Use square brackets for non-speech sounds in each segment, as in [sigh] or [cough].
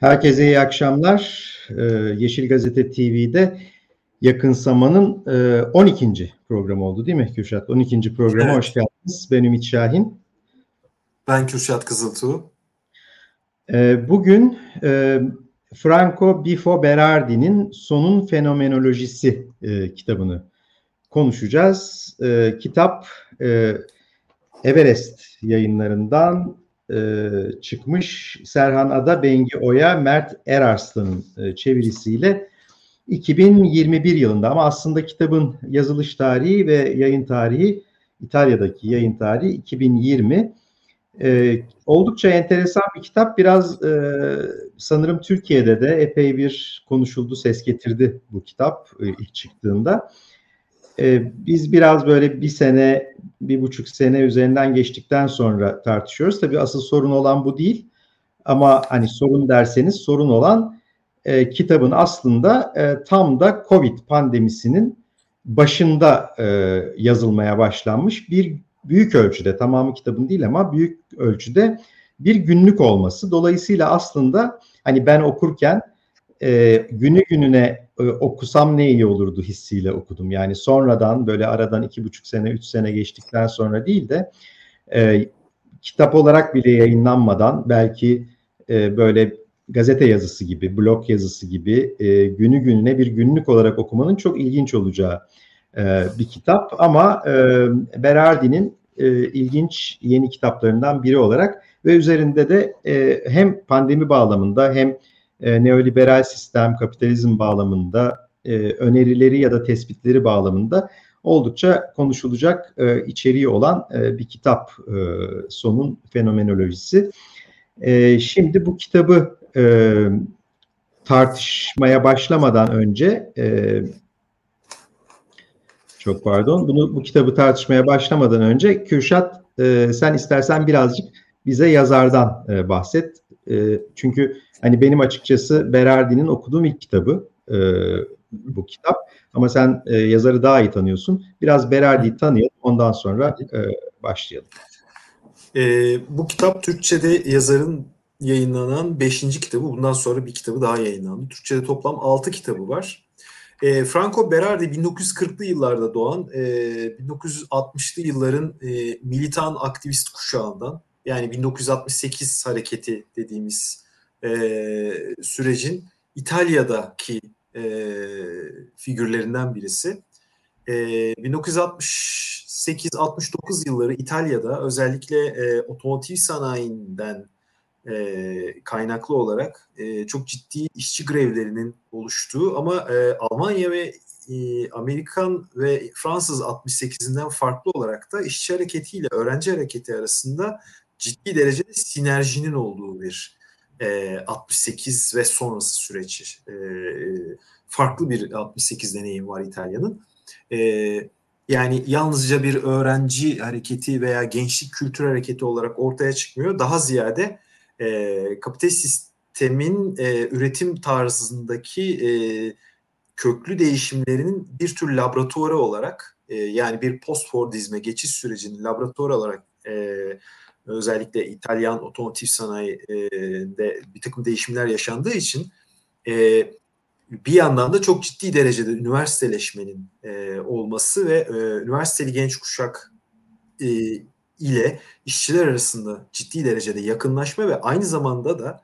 Herkese iyi akşamlar. Ee, Yeşil Gazete TV'de Yakınsama'nın 12. E, programı oldu değil mi Kürşat? 12. programa evet. hoş geldiniz. Ben Ümit Şahin. Ben Kürşat Kızıltuğ. Ee, bugün e, Franco Bifo Berardi'nin Sonun Fenomenolojisi e, kitabını konuşacağız. Kitap Everest yayınlarından e, çıkmış. Serhan Ada, Bengi Oya, Mert Erarslan'ın e, çevirisiyle 2021 yılında ama aslında kitabın yazılış tarihi ve yayın tarihi İtalya'daki yayın tarihi 2020. E, oldukça enteresan bir kitap. Biraz e, sanırım Türkiye'de de epey bir konuşuldu, ses getirdi bu kitap e, ilk çıktığında. E, biz biraz böyle bir sene, bir buçuk sene üzerinden geçtikten sonra tartışıyoruz. Tabii asıl sorun olan bu değil. Ama hani sorun derseniz sorun olan e, kitabın aslında e, tam da Covid pandemisinin başında e, yazılmaya başlanmış bir büyük ölçüde tamamı kitabın değil ama büyük ölçüde bir günlük olması. Dolayısıyla aslında hani ben okurken e, günü gününe okusam ne iyi olurdu hissiyle okudum. Yani sonradan böyle aradan iki buçuk sene, üç sene geçtikten sonra değil de e, kitap olarak bile yayınlanmadan belki e, böyle gazete yazısı gibi, blog yazısı gibi e, günü gününe bir günlük olarak okumanın çok ilginç olacağı e, bir kitap. Ama e, Berardi'nin e, ilginç yeni kitaplarından biri olarak ve üzerinde de e, hem pandemi bağlamında hem e, neoliberal sistem, kapitalizm bağlamında e, önerileri ya da tespitleri bağlamında oldukça konuşulacak e, içeriği olan bir kitap sonun fenomenolojisi. Şimdi bu kitabı tartışmaya başlamadan önce çok pardon bunu bu kitabı tartışmaya başlamadan önce Kürşat sen istersen birazcık bize yazardan bahset. E, çünkü Hani benim açıkçası Berardi'nin okuduğum ilk kitabı e, bu kitap. Ama sen e, yazarı daha iyi tanıyorsun. Biraz Berardi'yi tanıyalım. Ondan sonra e, başlayalım. E, bu kitap Türkçe'de yazarın yayınlanan beşinci kitabı. Bundan sonra bir kitabı daha yayınlandı. Türkçe'de toplam altı kitabı var. E, Franco Berardi 1940'lı yıllarda doğan, e, 1960'lı yılların e, militan aktivist kuşağından yani 1968 hareketi dediğimiz e, sürecin İtalya'daki e, figürlerinden birisi. E, 1968-69 yılları İtalya'da özellikle e, otomotiv sanayinden e, kaynaklı olarak e, çok ciddi işçi grevlerinin oluştuğu ama e, Almanya ve e, Amerikan ve Fransız 68'inden farklı olarak da işçi hareketiyle öğrenci hareketi arasında ciddi derecede sinerjinin olduğu bir e, 68 ve sonrası süreç e, farklı bir 68 deneyim var İtalya'nın. E, yani yalnızca bir öğrenci hareketi veya gençlik kültür hareketi olarak ortaya çıkmıyor. Daha ziyade e, kapitalist sistemin e, üretim tarzındaki e, köklü değişimlerinin bir tür laboratuvarı olarak e, yani bir post-Fordizme geçiş sürecinin laboratuvarı olarak e, özellikle İtalyan otomotiv sanayide bir takım değişimler yaşandığı için e, bir yandan da çok ciddi derecede üniversiteleşmenin e, olması ve e, üniversiteli genç kuşak ile işçiler arasında ciddi derecede yakınlaşma ve aynı zamanda da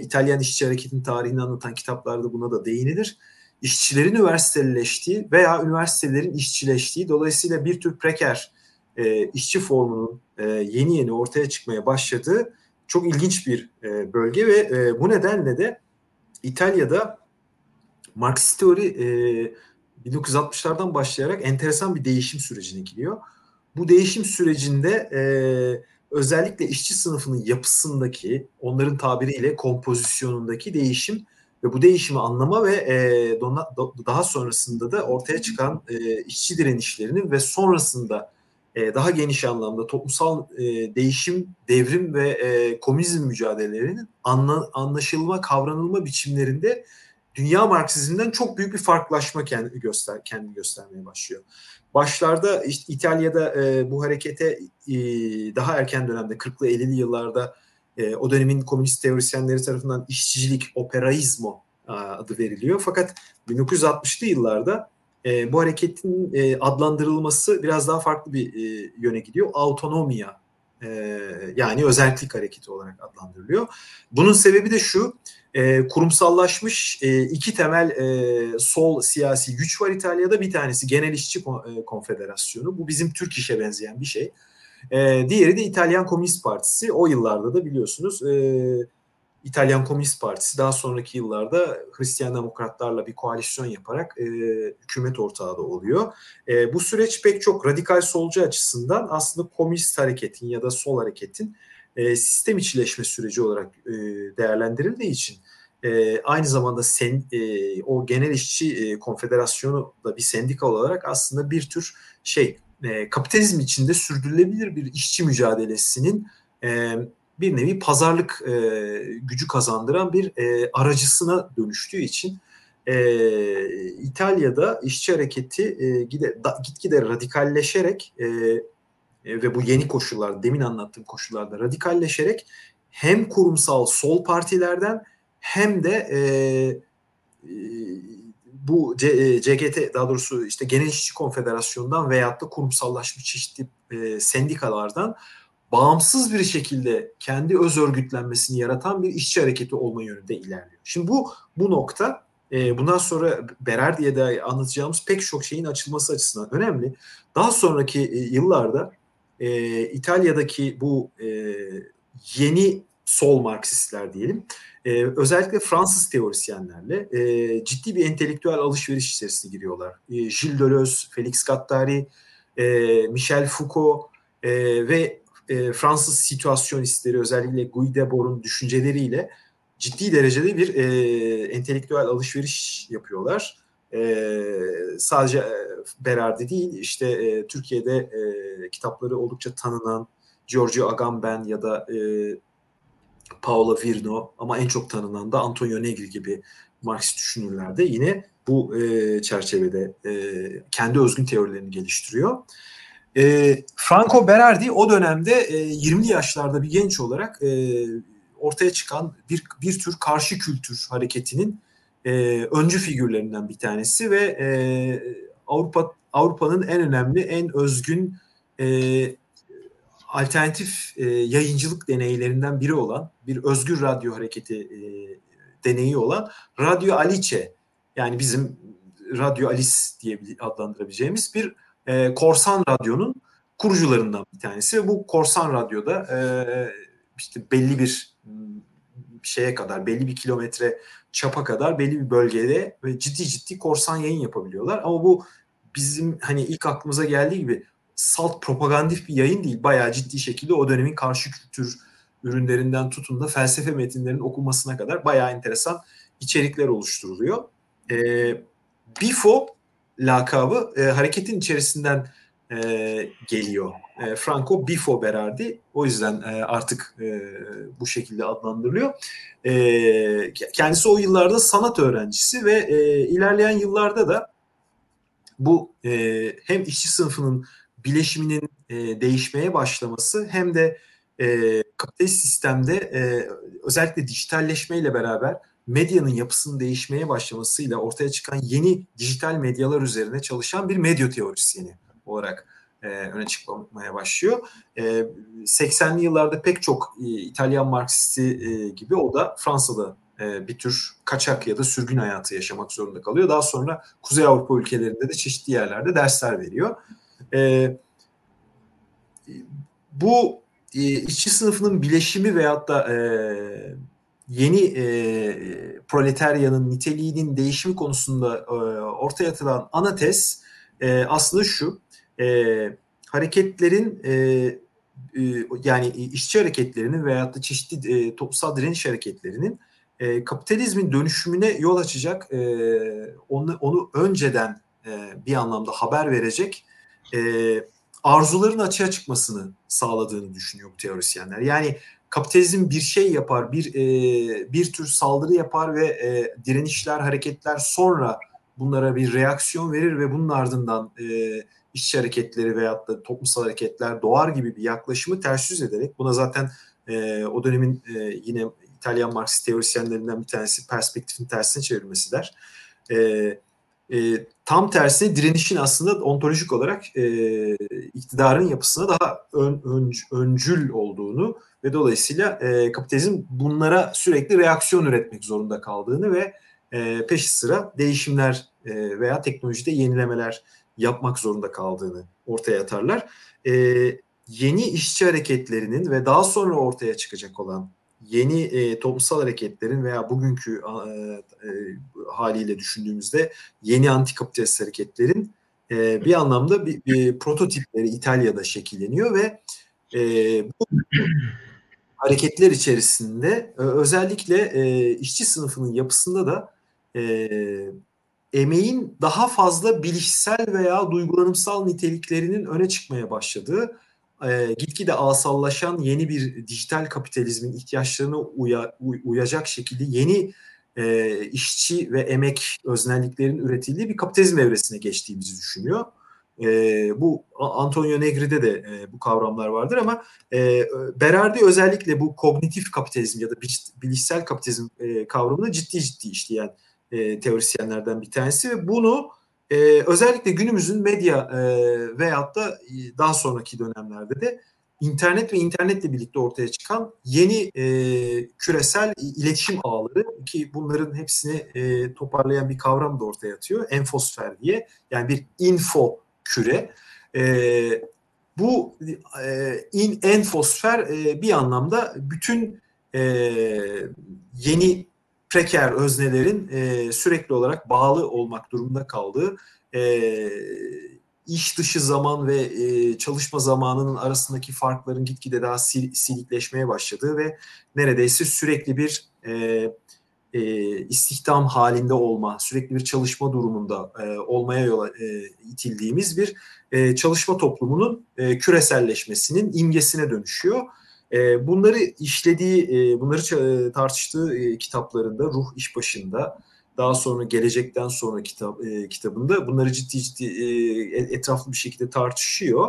İtalyan işçi hareketinin tarihini anlatan kitaplarda buna da değinilir. İşçilerin üniversiteleştiği veya üniversitelerin işçileştiği dolayısıyla bir tür preker e, işçi formunun e, yeni yeni ortaya çıkmaya başladığı çok ilginç bir e, bölge ve e, bu nedenle de İtalya'da Marksist teori e, 1960'lardan başlayarak enteresan bir değişim sürecine giriyor. Bu değişim sürecinde e, özellikle işçi sınıfının yapısındaki, onların tabiriyle kompozisyonundaki değişim ve bu değişimi anlama ve e, daha sonrasında da ortaya çıkan e, işçi direnişlerinin ve sonrasında e, daha geniş anlamda toplumsal e, değişim, devrim ve e, komünizm mücadelelerinin anla, anlaşılma, kavranılma biçimlerinde dünya Marksizm'den çok büyük bir farklılaşma kendi göster kendini göstermeye başlıyor. Başlarda işte İtalya'da e, bu harekete e, daha erken dönemde 40'lı 50'li yıllarda e, o dönemin komünist teorisyenleri tarafından işçilik, operaizmo adı veriliyor. Fakat 1960'lı yıllarda e, bu hareketin e, adlandırılması biraz daha farklı bir e, yöne gidiyor. Autonomia e, yani özellik hareketi olarak adlandırılıyor. Bunun sebebi de şu, e, kurumsallaşmış e, iki temel e, sol siyasi güç var İtalya'da. Bir tanesi Genel İşçi e, Konfederasyonu. Bu bizim Türk İş'e benzeyen bir şey. E, diğeri de İtalyan Komünist Partisi. O yıllarda da biliyorsunuz e, İtalyan Komünist Partisi daha sonraki yıllarda Hristiyan Demokratlarla bir koalisyon yaparak e, hükümet ortağı da oluyor. E, bu süreç pek çok radikal solcu açısından aslında komünist hareketin ya da sol hareketin e, sistem içileşme süreci olarak e, değerlendirildiği için e, aynı zamanda sen, e, o genel işçi e, konfederasyonu da bir sendika olarak aslında bir tür şey e, kapitalizm içinde sürdürülebilir bir işçi mücadelesinin e, bir nevi pazarlık e, gücü kazandıran bir e, aracısına dönüştüğü için e, İtalya'da işçi hareketi e, gide, da, gitgide radikalleşerek e, ve bu yeni koşullar, demin anlattığım koşullarda radikalleşerek hem kurumsal sol partilerden hem de e, e, bu C, CGT daha doğrusu işte Genel İşçi Konfederasyonu'ndan veyahut da kurumsallaşmış çeşitli e, sendikalardan bağımsız bir şekilde kendi öz örgütlenmesini yaratan bir işçi hareketi olma yönünde ilerliyor. Şimdi bu bu nokta e, bundan sonra Berer diye de anlatacağımız pek çok şeyin açılması açısından önemli. Daha sonraki e, yıllarda e, İtalya'daki bu e, yeni sol Marksistler diyelim, e, özellikle Fransız teorisyenlerle e, ciddi bir entelektüel alışveriş içerisine giriyorlar. E, Gilles Deleuze, Felix Guattari, e, Michel Foucault e, ve e, Fransız situasyonistleri özellikle Guy Debord'un düşünceleriyle ciddi derecede bir e, entelektüel alışveriş yapıyorlar. E, sadece e, Berardi değil, işte e, Türkiye'de e, kitapları oldukça tanınan Giorgio Agamben ya da e, Paolo Virno ama en çok tanınan da Antonio Negri gibi Marksist düşünürler de yine bu e, çerçevede e, kendi özgün teorilerini geliştiriyor. E, Franco Berardi o dönemde e, 20'li yaşlarda bir genç olarak e, ortaya çıkan bir bir tür karşı kültür hareketinin e, öncü figürlerinden bir tanesi ve e, Avrupa Avrupa'nın en önemli, en özgün e, alternatif e, yayıncılık deneylerinden biri olan bir özgür radyo hareketi e, deneyi olan Radyo Alice yani bizim Radyo Alice diye adlandırabileceğimiz bir e, korsan radyonun kurucularından bir tanesi bu korsan radyoda e, işte belli bir şeye kadar, belli bir kilometre çapa kadar belli bir bölgede ve ciddi ciddi korsan yayın yapabiliyorlar. Ama bu bizim hani ilk aklımıza geldiği gibi salt propagandif bir yayın değil. Bayağı ciddi şekilde o dönemin karşı kültür ürünlerinden tutun da felsefe metinlerinin okunmasına kadar bayağı enteresan içerikler oluşturuluyor. E, Bifo lakabı e, hareketin içerisinden e, geliyor. E, Franco Bifo Berardi. O yüzden e, artık e, bu şekilde adlandırılıyor. E, kendisi o yıllarda sanat öğrencisi ve e, ilerleyen yıllarda da bu e, hem işçi sınıfının bileşiminin e, değişmeye başlaması hem de e, kapitalist sistemde e, özellikle dijitalleşmeyle beraber medyanın yapısının değişmeye başlamasıyla ortaya çıkan yeni dijital medyalar üzerine çalışan bir medya teorisyeni olarak e, öne çıkmaya başlıyor. E, 80'li yıllarda pek çok e, İtalyan Marksisti e, gibi o da Fransa'da e, bir tür kaçak ya da sürgün hayatı yaşamak zorunda kalıyor. Daha sonra Kuzey Avrupa ülkelerinde de çeşitli yerlerde dersler veriyor. E, bu e, işçi sınıfının bileşimi veyahut da e, yeni e, proletaryanın niteliğinin değişimi konusunda e, ortaya atılan ana tez e, aslında şu. E, hareketlerin e, e, yani işçi hareketlerinin veyahut da çeşitli e, toplumsal direniş hareketlerinin e, kapitalizmin dönüşümüne yol açacak, e, onu, onu önceden e, bir anlamda haber verecek e, arzuların açığa çıkmasını sağladığını düşünüyor bu teorisyenler. Yani kapitalizm bir şey yapar, bir e, bir tür saldırı yapar ve e, direnişler, hareketler sonra bunlara bir reaksiyon verir ve bunun ardından e, işçi hareketleri veyahut da toplumsal hareketler doğar gibi bir yaklaşımı ters yüz ederek buna zaten e, o dönemin e, yine İtalyan Marksist teorisyenlerinden bir tanesi perspektifin tersine çevirmesi der. E, e, tam tersine direnişin aslında ontolojik olarak e, iktidarın yapısına daha ön, ön, öncül olduğunu ve dolayısıyla e, kapitalizm bunlara sürekli reaksiyon üretmek zorunda kaldığını ve e, peşi sıra değişimler e, veya teknolojide yenilemeler yapmak zorunda kaldığını ortaya atarlar. E, yeni işçi hareketlerinin ve daha sonra ortaya çıkacak olan yeni e, toplumsal hareketlerin veya bugünkü e, e, haliyle düşündüğümüzde yeni antikapitalist hareketlerin e, bir anlamda bir, bir prototipleri İtalya'da şekilleniyor ve e, bu hareketler içerisinde e, özellikle e, işçi sınıfının yapısında da e, emeğin daha fazla bilişsel veya duygulanımsal niteliklerinin öne çıkmaya başladığı e, gitgide asallaşan yeni bir dijital kapitalizmin ihtiyaçlarına uya, uyacak şekilde yeni e, işçi ve emek öznelliklerin üretildiği bir kapitalizm evresine geçtiğimizi düşünüyor. E, bu Antonio Negri'de de e, bu kavramlar vardır ama e, Berardi özellikle bu kognitif kapitalizm ya da bilişsel kapitalizm e, kavramını ciddi ciddi işleyen e, teorisyenlerden bir tanesi ve bunu e, özellikle günümüzün medya e, veyahut da e, daha sonraki dönemlerde de internet ve internetle birlikte ortaya çıkan yeni e, küresel iletişim ağları ki bunların hepsini e, toparlayan bir kavram da ortaya atıyor. Enfosfer diye yani bir info küre. E, bu e, in, enfosfer e, bir anlamda bütün e, yeni preker öznelerin e, sürekli olarak bağlı olmak durumunda kaldığı e, iş dışı zaman ve e, çalışma zamanının arasındaki farkların gitgide daha sil, silikleşmeye başladığı ve neredeyse sürekli bir e, e, istihdam halinde olma, sürekli bir çalışma durumunda e, olmaya yola e, itildiğimiz bir e, çalışma toplumunun e, küreselleşmesinin imgesine dönüşüyor. E, bunları işlediği, e, bunları tartıştığı e, kitaplarında Ruh İş Başında, daha sonra Gelecekten Sonra kitap e, kitabında bunları ciddi ciddi e, etraflı bir şekilde tartışıyor.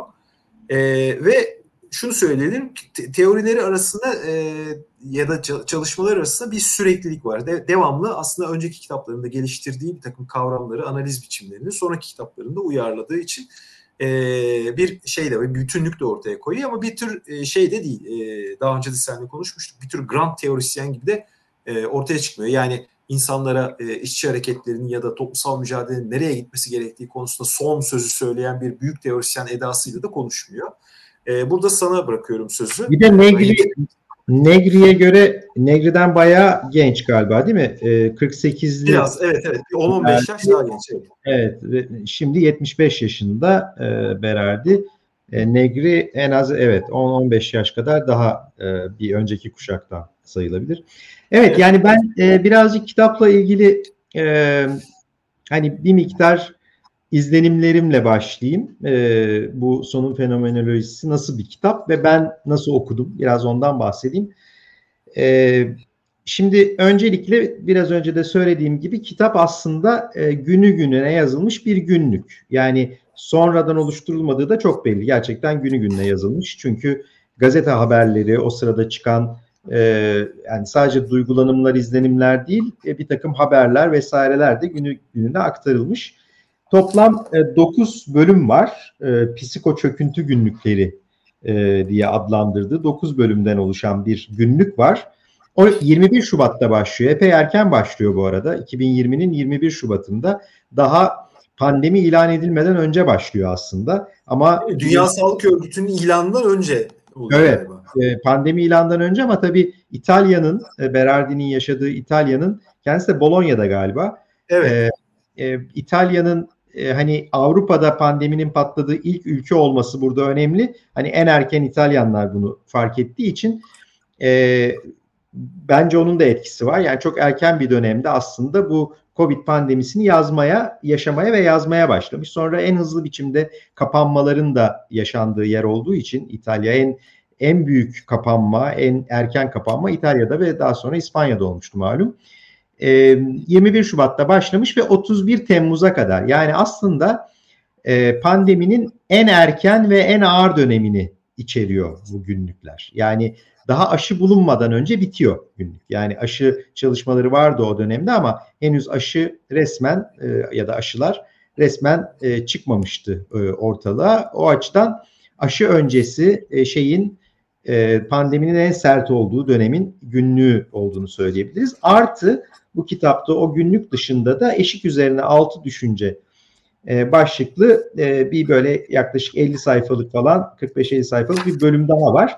E, ve şunu söyleyelim, te- teorileri arasında e, ya da çalışmalar arasında bir süreklilik var. De- devamlı aslında önceki kitaplarında geliştirdiği bir takım kavramları, analiz biçimlerini sonraki kitaplarında uyarladığı için e, bir şey de bir bütünlük de ortaya koyuyor ama bir tür e, şey de değil. E, daha önce de seninle konuşmuştuk. Bir tür grand teorisyen gibi de e, ortaya çıkmıyor. Yani insanlara e, işçi hareketlerinin ya da toplumsal mücadelenin nereye gitmesi gerektiği konusunda son sözü söyleyen bir büyük teorisyen edasıyla da konuşmuyor. E, burada sana bırakıyorum sözü. Bir de Negri, Negri'ye göre Negri'den bayağı genç galiba değil mi? E, 48'li. Biraz evet evet. 10-15 yaş daha genç. Evet. evet. Şimdi 75 yaşında e, Berardi. E, Negri en az evet 10-15 yaş kadar daha e, bir önceki kuşaktan sayılabilir. Evet yani ben e, birazcık kitapla ilgili e, hani bir miktar izlenimlerimle başlayayım. E, bu sonun fenomenolojisi nasıl bir kitap ve ben nasıl okudum biraz ondan bahsedeyim. E, şimdi öncelikle biraz önce de söylediğim gibi kitap aslında e, günü gününe yazılmış bir günlük. Yani sonradan oluşturulmadığı da çok belli. Gerçekten günü gününe yazılmış. Çünkü gazete haberleri, o sırada çıkan e, yani sadece duygulanımlar, izlenimler değil, e, bir takım haberler vesaireler de günü gününe aktarılmış. Toplam e, 9 bölüm var. E, psiko çöküntü günlükleri e, diye adlandırdığı 9 bölümden oluşan bir günlük var. O 21 Şubat'ta başlıyor. Epey erken başlıyor bu arada. 2020'nin 21 Şubat'ında daha pandemi ilan edilmeden önce başlıyor aslında. Ama Dünya Sağlık Örgütü'nün ilanından önce oluyor evet, galiba. E, pandemi ilandan önce ama tabii İtalya'nın e, Berardi'nin yaşadığı İtalya'nın kendisi de Bolonya'da galiba. Evet. E, e, İtalya'nın e, hani Avrupa'da pandeminin patladığı ilk ülke olması burada önemli. Hani en erken İtalyanlar bunu fark ettiği için e, bence onun da etkisi var. Yani çok erken bir dönemde aslında bu Covid pandemisini yazmaya, yaşamaya ve yazmaya başlamış. Sonra en hızlı biçimde kapanmaların da yaşandığı yer olduğu için İtalya en en büyük kapanma, en erken kapanma İtalya'da ve daha sonra İspanya'da olmuştu malum. 21 ee, Şubat'ta başlamış ve 31 Temmuz'a kadar yani aslında e, pandeminin en erken ve en ağır dönemini içeriyor bu günlükler. Yani daha aşı bulunmadan önce bitiyor günlük. Yani aşı çalışmaları vardı o dönemde ama henüz aşı resmen e, ya da aşılar resmen e, çıkmamıştı e, ortalığa. O açıdan aşı öncesi e, şeyin e, pandeminin en sert olduğu dönemin günlüğü olduğunu söyleyebiliriz. Artı bu kitapta o günlük dışında da eşik üzerine altı düşünce e, başlıklı e, bir böyle yaklaşık 50 sayfalık falan 45-50 sayfalık bir bölüm daha var.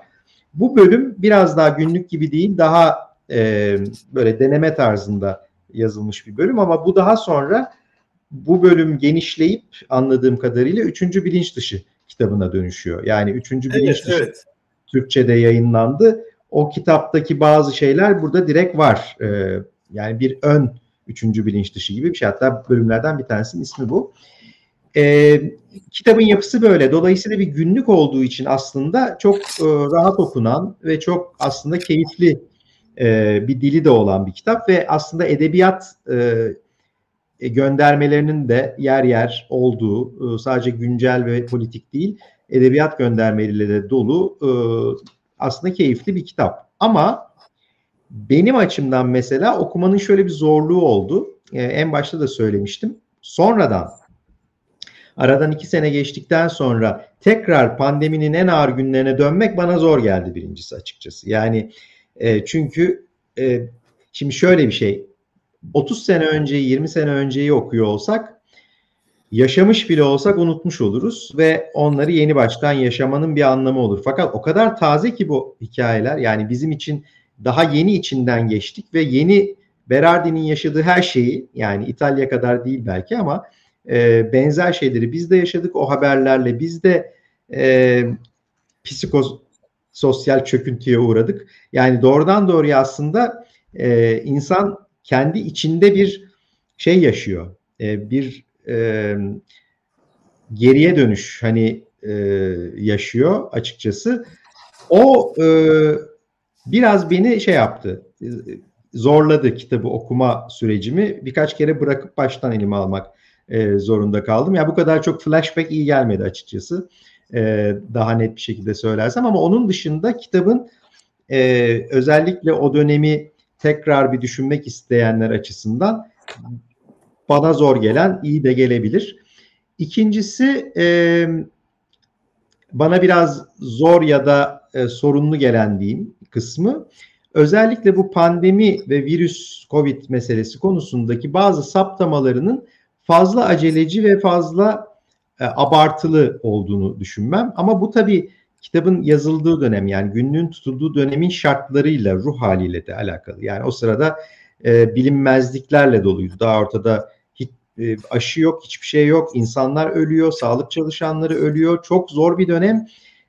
Bu bölüm biraz daha günlük gibi değil daha e, böyle deneme tarzında yazılmış bir bölüm ama bu daha sonra bu bölüm genişleyip anladığım kadarıyla üçüncü bilinç dışı kitabına dönüşüyor. Yani üçüncü bilinç evet, dışı evet. Türkçe'de yayınlandı. O kitaptaki bazı şeyler burada direkt var. Ee, yani bir ön üçüncü bilinç dışı gibi bir şey. Hatta bölümlerden bir tanesinin ismi bu. Ee, kitabın yapısı böyle. Dolayısıyla bir günlük olduğu için aslında çok e, rahat okunan ve çok aslında keyifli e, bir dili de olan bir kitap ve aslında edebiyat e, göndermelerinin de yer yer olduğu, e, sadece güncel ve politik değil, edebiyat göndermeleriyle de dolu e, aslında keyifli bir kitap. Ama benim açımdan mesela okumanın şöyle bir zorluğu oldu. E, en başta da söylemiştim. Sonradan aradan iki sene geçtikten sonra tekrar pandeminin en ağır günlerine dönmek bana zor geldi birincisi açıkçası. Yani e, çünkü e, şimdi şöyle bir şey 30 sene önceyi 20 sene önceyi okuyor olsak yaşamış bile olsak unutmuş oluruz ve onları yeni baştan yaşamanın bir anlamı olur. Fakat o kadar taze ki bu hikayeler yani bizim için daha yeni içinden geçtik ve yeni Berardi'nin yaşadığı her şeyi yani İtalya kadar değil belki ama e, benzer şeyleri biz de yaşadık o haberlerle biz de e, psikososyal çöküntüye uğradık. Yani doğrudan doğruya aslında e, insan kendi içinde bir şey yaşıyor. E, bir e, geriye dönüş hani e, yaşıyor açıkçası. O e, biraz beni şey yaptı, zorladı kitabı okuma sürecimi. Birkaç kere bırakıp baştan elime almak e, zorunda kaldım. Ya bu kadar çok flashback iyi gelmedi açıkçası. E, daha net bir şekilde söylersem ama onun dışında kitabın e, özellikle o dönemi tekrar bir düşünmek isteyenler açısından bana zor gelen iyi de gelebilir. İkincisi e, bana biraz zor ya da e, sorunlu gelen diyeyim kısmı özellikle bu pandemi ve virüs covid meselesi konusundaki bazı saptamalarının fazla aceleci ve fazla e, abartılı olduğunu düşünmem. Ama bu tabii kitabın yazıldığı dönem yani günlüğün tutulduğu dönemin şartlarıyla, ruh haliyle de alakalı. Yani o sırada e, bilinmezliklerle doluydu. Daha ortada hiç, e, aşı yok, hiçbir şey yok. İnsanlar ölüyor, sağlık çalışanları ölüyor. Çok zor bir dönem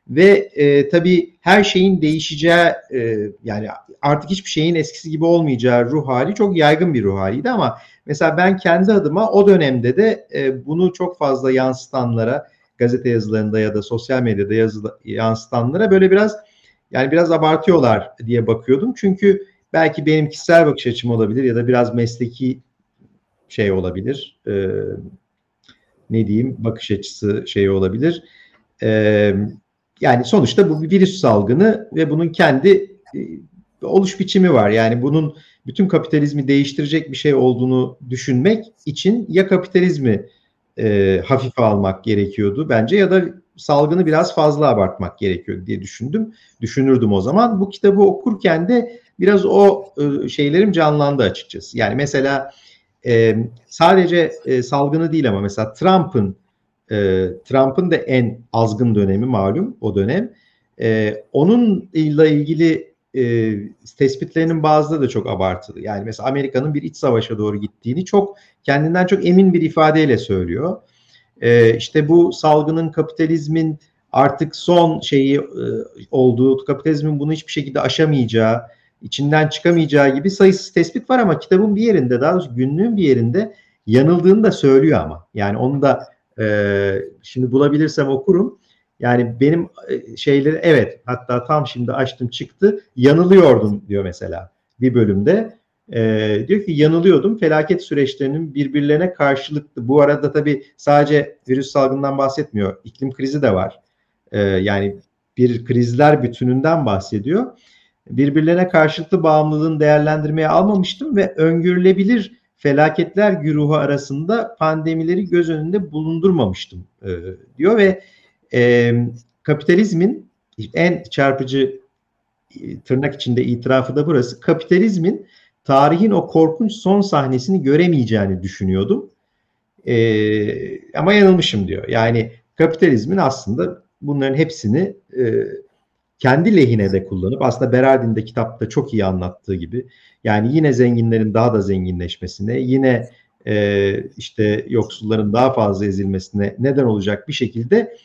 ve e, tabii her şeyin değişeceği e, yani artık hiçbir şeyin eskisi gibi olmayacağı ruh hali çok yaygın bir ruh haliydi ama mesela ben kendi adıma o dönemde de e, bunu çok fazla yansıtanlara gazete yazılarında ya da sosyal medyada yazı, yansıtanlara böyle biraz yani biraz abartıyorlar diye bakıyordum. Çünkü belki benim kişisel bakış açım olabilir ya da biraz mesleki şey olabilir. E, ne diyeyim bakış açısı şey olabilir. E, yani sonuçta bu bir virüs salgını ve bunun kendi e, oluş biçimi var. Yani bunun bütün kapitalizmi değiştirecek bir şey olduğunu düşünmek için ya kapitalizmi e, hafife almak gerekiyordu bence ya da salgını biraz fazla abartmak gerekiyor diye düşündüm. Düşünürdüm o zaman. Bu kitabı okurken de biraz o e, şeylerim canlandı açıkçası. Yani mesela e, sadece e, salgını değil ama mesela Trump'ın Trump'ın da en azgın dönemi malum o dönem. E, onunla ilgili tespitlerinin bazıları da çok abartılı. Yani mesela Amerika'nın bir iç savaşa doğru gittiğini çok kendinden çok emin bir ifadeyle söylüyor. E, işte bu salgının kapitalizmin artık son şeyi olduğu, kapitalizmin bunu hiçbir şekilde aşamayacağı, içinden çıkamayacağı gibi sayısız tespit var ama kitabın bir yerinde, daha doğrusu günlüğün bir yerinde yanıldığını da söylüyor ama. Yani onu da e, şimdi bulabilirsem okurum. Yani benim e, şeyleri evet hatta tam şimdi açtım çıktı yanılıyordum diyor mesela bir bölümde. E, diyor ki yanılıyordum felaket süreçlerinin birbirlerine karşılıklı. Bu arada tabii sadece virüs salgından bahsetmiyor. İklim krizi de var. E, yani bir krizler bütününden bahsediyor. Birbirlerine karşılıklı bağımlılığın değerlendirmeye almamıştım ve öngörülebilir felaketler güruhu arasında pandemileri göz önünde bulundurmamıştım e, diyor ve e, kapitalizmin en çarpıcı e, tırnak içinde itirafı da burası. Kapitalizmin tarihin o korkunç son sahnesini göremeyeceğini düşünüyordum. E, ama yanılmışım diyor. Yani kapitalizmin aslında bunların hepsini e, kendi lehine de kullanıp aslında Berardin de kitapta çok iyi anlattığı gibi yani yine zenginlerin daha da zenginleşmesine yine e, işte yoksulların daha fazla ezilmesine neden olacak bir şekilde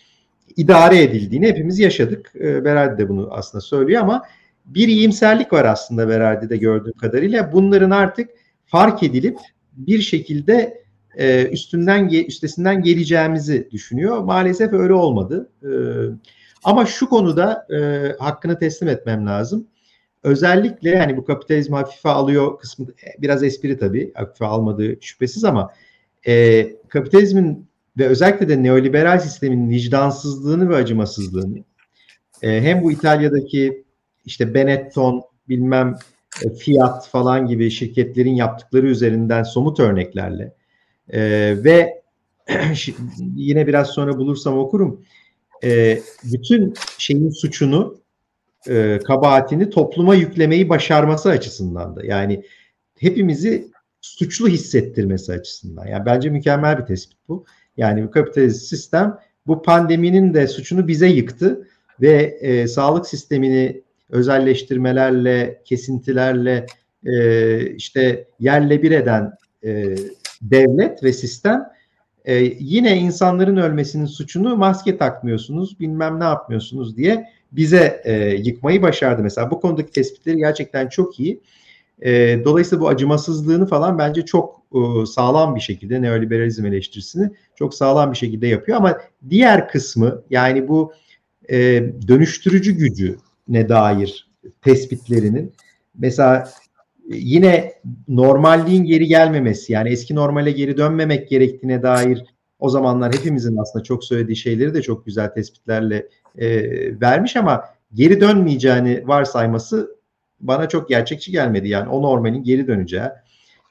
idare edildiğini hepimiz yaşadık. E, Berardi de bunu aslında söylüyor ama bir iyimserlik var aslında Berardi'de gördüğüm kadarıyla. Bunların artık fark edilip bir şekilde e, üstünden üstesinden geleceğimizi düşünüyor. Maalesef öyle olmadı. E, ama şu konuda e, hakkını teslim etmem lazım. Özellikle yani bu kapitalizmi hafife alıyor kısmı biraz espri tabii hafife almadığı şüphesiz ama e, kapitalizmin ve özellikle de neoliberal sistemin vicdansızlığını ve acımasızlığını e, hem bu İtalya'daki işte Benetton bilmem e, Fiat falan gibi şirketlerin yaptıkları üzerinden somut örneklerle e, ve [clears throat] yine biraz sonra bulursam okurum e, bütün şeyin suçunu e, kabahatini topluma yüklemeyi başarması açısından da yani hepimizi suçlu hissettirmesi açısından. Yani bence mükemmel bir tespit bu. Yani bu kapitalist sistem bu pandeminin de suçunu bize yıktı ve e, sağlık sistemini özelleştirmelerle, kesintilerle e, işte yerle bir eden e, devlet ve sistem e, yine insanların ölmesinin suçunu maske takmıyorsunuz, bilmem ne yapmıyorsunuz diye bize e, yıkmayı başardı. Mesela bu konudaki tespitleri gerçekten çok iyi. E, dolayısıyla bu acımasızlığını falan bence çok e, sağlam bir şekilde neoliberalizm eleştirisini çok sağlam bir şekilde yapıyor. Ama diğer kısmı yani bu e, dönüştürücü gücü ne dair tespitlerinin mesela yine normalliğin geri gelmemesi yani eski normale geri dönmemek gerektiğine dair o zamanlar hepimizin aslında çok söylediği şeyleri de çok güzel tespitlerle e, vermiş ama geri dönmeyeceğini varsayması bana çok gerçekçi gelmedi. Yani o normalin geri döneceği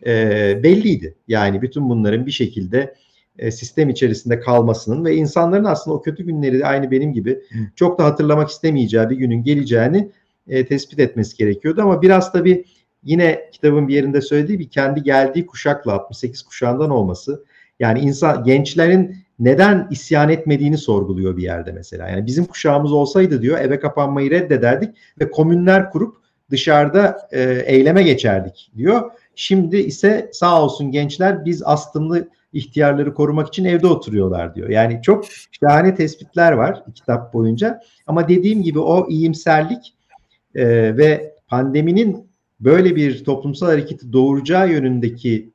e, belliydi. Yani bütün bunların bir şekilde e, sistem içerisinde kalmasının ve insanların aslında o kötü günleri de aynı benim gibi çok da hatırlamak istemeyeceği bir günün geleceğini e, tespit etmesi gerekiyordu. Ama biraz tabii yine kitabın bir yerinde söylediği bir kendi geldiği kuşakla 68 kuşağından olması. Yani insan gençlerin neden isyan etmediğini sorguluyor bir yerde mesela. Yani bizim kuşağımız olsaydı diyor eve kapanmayı reddederdik ve komünler kurup dışarıda e, eyleme geçerdik diyor. Şimdi ise sağ olsun gençler biz astımlı ihtiyarları korumak için evde oturuyorlar diyor. Yani çok şahane tespitler var kitap boyunca. Ama dediğim gibi o iyimserlik e, ve pandeminin böyle bir toplumsal hareketi doğuracağı yönündeki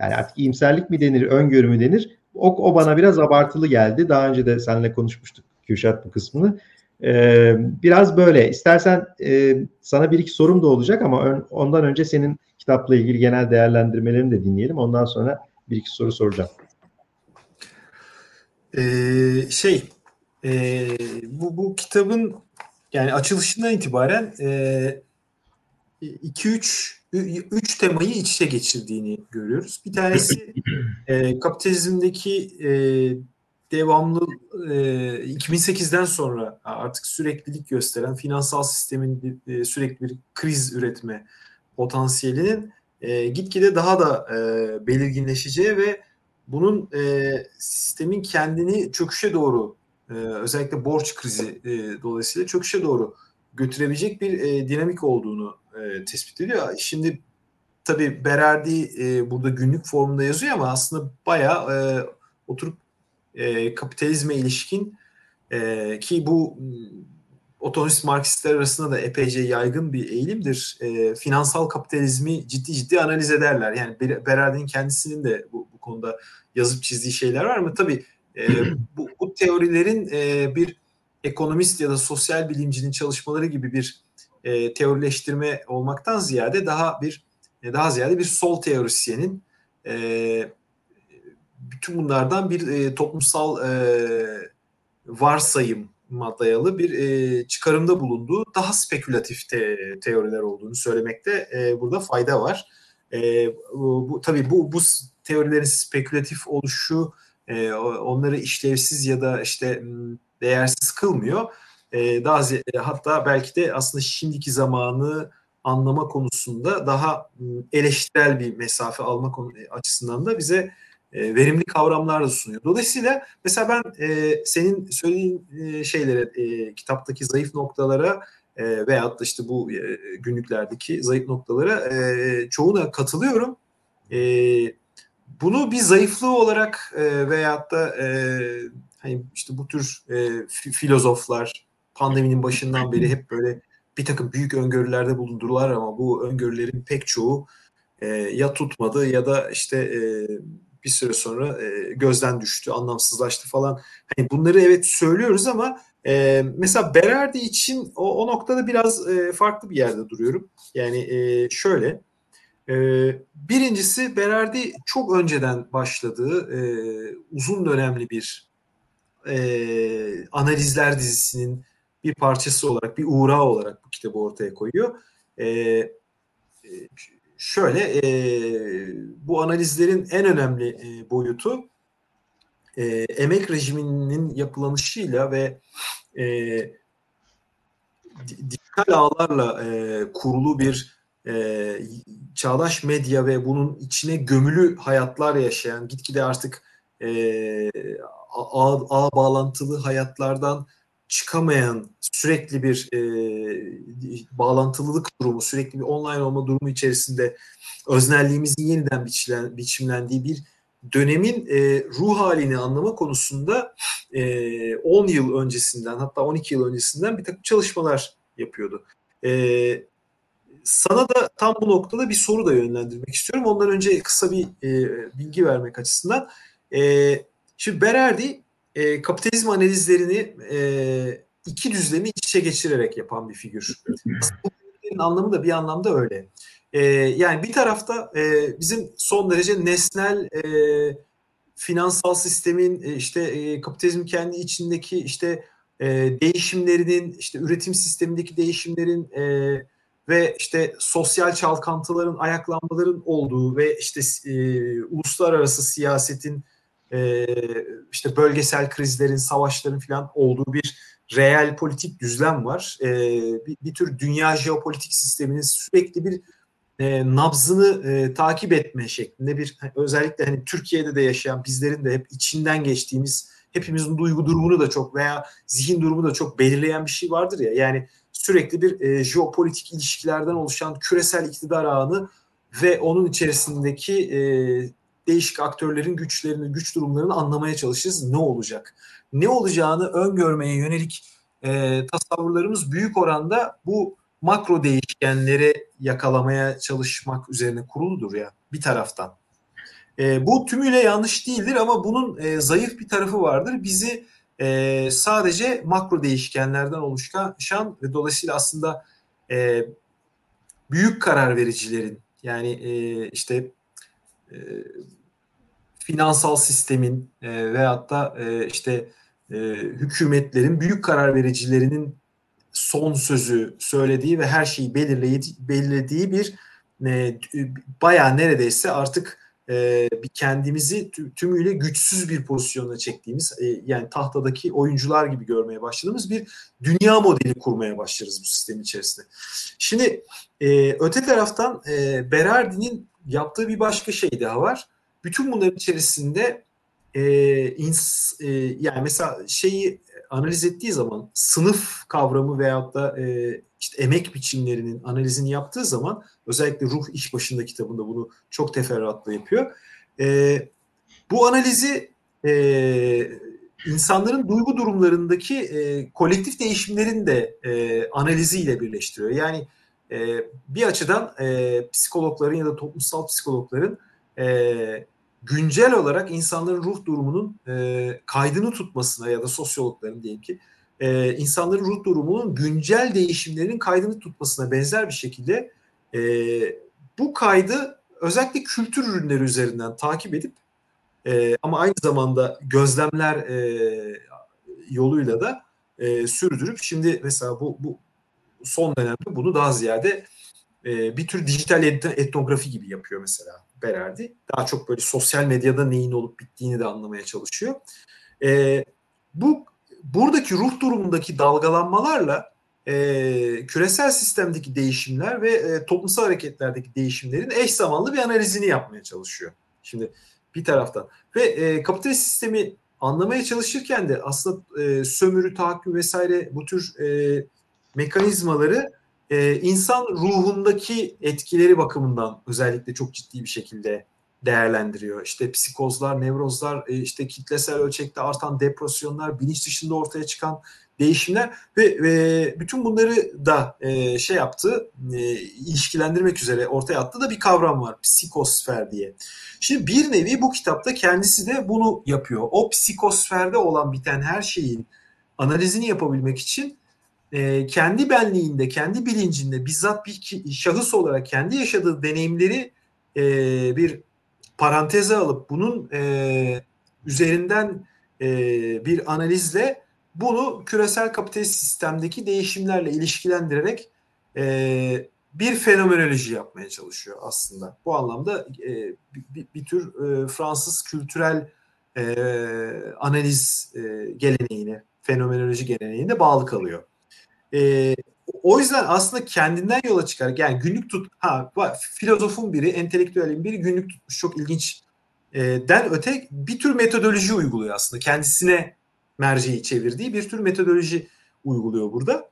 yani artık iyimserlik mi denir, öngörü mü denir? O, o bana biraz abartılı geldi. Daha önce de seninle konuşmuştuk Kürşat bu kısmını. Ee, biraz böyle. İstersen e, sana bir iki sorum da olacak ama ön, ondan önce senin kitapla ilgili genel değerlendirmelerini de dinleyelim. Ondan sonra bir iki soru soracağım. Ee, şey, e, bu, bu kitabın yani açılışından itibaren 2-3 e, üç temayı iç içe geçirdiğini görüyoruz. Bir tanesi [laughs] e, kapitalizmdeki e, devamlı e, 2008'den sonra artık süreklilik gösteren finansal sistemin e, sürekli bir kriz üretme potansiyelinin e, gitgide daha da e, belirginleşeceği ve bunun e, sistemin kendini çöküşe doğru e, özellikle borç krizi e, dolayısıyla çöküşe doğru götürebilecek bir e, dinamik olduğunu e, tespit ediyor. Şimdi tabii Berardi e, burada günlük formunda yazıyor ama aslında bayağı e, oturup e, kapitalizme ilişkin e, ki bu otonomist Marksistler arasında da epeyce yaygın bir eğilimdir. E, finansal kapitalizmi ciddi ciddi analiz ederler. Yani Berardi'nin kendisinin de bu, bu konuda yazıp çizdiği şeyler var mı? Tabii e, bu, bu teorilerin e, bir ekonomist ya da sosyal bilimcinin çalışmaları gibi bir e, teorileştirme olmaktan ziyade daha bir e, daha ziyade bir sol teorisyenin e, bütün bunlardan bir e, toplumsal e, varsayım dayalı bir e, çıkarımda bulunduğu daha spekülatif te, teoriler olduğunu söylemekte e, burada fayda var. E, bu, bu tabii bu bu teorilerin spekülatif oluşu e, onları işlevsiz ya da işte değersiz kılmıyor. E, daha e, hatta belki de aslında şimdiki zamanı anlama konusunda daha eleştirel bir mesafe alma e, açısından da bize e, verimli kavramlar da sunuyor. Dolayısıyla mesela ben e, senin söylediğin e, şeylere, e, kitaptaki zayıf noktalara e, veyahut da işte bu e, günlüklerdeki zayıf noktalara e, çoğuna katılıyorum. E, bunu bir zayıflığı olarak e, veyahut da e, hani işte bu tür e, filozoflar pandeminin başından beri hep böyle bir takım büyük öngörülerde bulundurular ama bu öngörülerin pek çoğu e, ya tutmadı ya da işte e, bir süre sonra e, gözden düştü, anlamsızlaştı falan. Hani bunları evet söylüyoruz ama e, mesela Berardi için o, o noktada biraz e, farklı bir yerde duruyorum. Yani e, şöyle, e, birincisi Berardi çok önceden başladığı e, uzun dönemli bir e, analizler dizisinin bir parçası olarak, bir uğrağı olarak bu kitabı ortaya koyuyor. E, şöyle e, bu analizlerin en önemli e, boyutu e, emek rejiminin yapılanışıyla ve e, dijital ağlarla e, kurulu bir e, çağdaş medya ve bunun içine gömülü hayatlar yaşayan gitgide artık e, ağ, ağ bağlantılı hayatlardan çıkamayan sürekli bir e, bağlantılılık durumu, sürekli bir online olma durumu içerisinde öznelliğimizin yeniden biçilen, biçimlendiği bir dönemin e, ruh halini anlama konusunda e, 10 yıl öncesinden hatta 12 yıl öncesinden bir takım çalışmalar yapıyordu. E, sana da tam bu noktada bir soru da yönlendirmek istiyorum. Ondan önce kısa bir e, bilgi vermek açısından. E, şimdi Berardi e, kapitalizm analizlerini e, iki düzlemi iç içe geçirerek yapan bir figür. Anlamı da bir anlamda öyle. E, yani bir tarafta e, bizim son derece nesnel e, finansal sistemin e, işte e, kapitalizm kendi içindeki işte e, değişimlerinin işte üretim sistemindeki değişimlerin e, ve işte sosyal çalkantıların ayaklanmaların olduğu ve işte e, uluslararası siyasetin e, işte bölgesel krizlerin, savaşların falan olduğu bir reel politik düzlem var. E, bir, bir tür dünya jeopolitik sisteminin sürekli bir e, nabzını e, takip etme şeklinde bir özellikle hani Türkiye'de de yaşayan bizlerin de hep içinden geçtiğimiz hepimizin duygu durumunu da çok veya zihin durumu da çok belirleyen bir şey vardır ya. Yani sürekli bir e, jeopolitik ilişkilerden oluşan küresel iktidar ağını ve onun içerisindeki e, değişik aktörlerin güçlerini, güç durumlarını anlamaya çalışırız. Ne olacak? Ne olacağını öngörmeye yönelik e, tasavvurlarımız büyük oranda bu makro değişkenleri yakalamaya çalışmak üzerine kuruludur ya bir taraftan. E, bu tümüyle yanlış değildir ama bunun e, zayıf bir tarafı vardır. Bizi e, sadece makro değişkenlerden oluşan ve dolayısıyla aslında e, büyük karar vericilerin yani e, işte e, finansal sistemin e, veyahut da e, işte e, hükümetlerin büyük karar vericilerinin son sözü söylediği ve her şeyi belirlediği, belirlediği bir e, bayağı neredeyse artık e, kendimizi tümüyle güçsüz bir pozisyona çektiğimiz e, yani tahtadaki oyuncular gibi görmeye başladığımız bir dünya modeli kurmaya başlarız bu sistem içerisinde. Şimdi e, öte taraftan e, Berardi'nin yaptığı bir başka şey daha var bütün bunların içerisinde e, ins, e, yani mesela şeyi analiz ettiği zaman sınıf kavramı veyahut da e, işte emek biçimlerinin analizini yaptığı zaman özellikle Ruh İş Başında kitabında bunu çok teferruatlı yapıyor. E, bu analizi e, insanların duygu durumlarındaki e, kolektif değişimlerin de e, analiziyle birleştiriyor. Yani e, bir açıdan e, psikologların ya da toplumsal psikologların e, güncel olarak insanların ruh durumunun e, kaydını tutmasına ya da sosyologların diyelim ki e, insanların ruh durumunun güncel değişimlerinin kaydını tutmasına benzer bir şekilde e, bu kaydı özellikle kültür ürünleri üzerinden takip edip e, ama aynı zamanda gözlemler e, yoluyla da e, sürdürüp şimdi mesela bu, bu son dönemde bunu daha ziyade e, bir tür dijital etnografi gibi yapıyor mesela Berardi. Daha çok böyle sosyal medyada neyin olup bittiğini de anlamaya çalışıyor. E, bu buradaki ruh durumundaki dalgalanmalarla e, küresel sistemdeki değişimler ve e, toplumsal hareketlerdeki değişimlerin eş zamanlı bir analizini yapmaya çalışıyor. Şimdi bir taraftan ve e, kapitalist sistemi anlamaya çalışırken de aslında e, sömürü, tahakküm vesaire bu tür e, mekanizmaları e, insan ruhundaki etkileri bakımından özellikle çok ciddi bir şekilde değerlendiriyor. İşte psikozlar, nevrozlar, e, işte kitlesel ölçekte artan depresyonlar, bilinç dışında ortaya çıkan değişimler ve, ve bütün bunları da e, şey yaptı, e, ilişkilendirmek üzere ortaya attı da bir kavram var, psikosfer diye. Şimdi bir nevi bu kitapta kendisi de bunu yapıyor. O psikosferde olan biten her şeyin analizini yapabilmek için e, kendi benliğinde, kendi bilincinde bizzat bir şahıs olarak kendi yaşadığı deneyimleri e, bir paranteze alıp bunun e, üzerinden e, bir analizle bunu küresel kapitalist sistemdeki değişimlerle ilişkilendirerek e, bir fenomenoloji yapmaya çalışıyor aslında. Bu anlamda e, bir, bir tür e, Fransız kültürel e, analiz e, geleneğine, fenomenoloji geleneğine bağlı kalıyor. E, o yüzden aslında kendinden yola çıkar. Yani günlük tut, ha filozofun biri, entelektüelin biri günlük tutmuş çok ilginç e, den öte bir tür metodoloji uyguluyor aslında. Kendisine merceği çevirdiği bir tür metodoloji uyguluyor burada.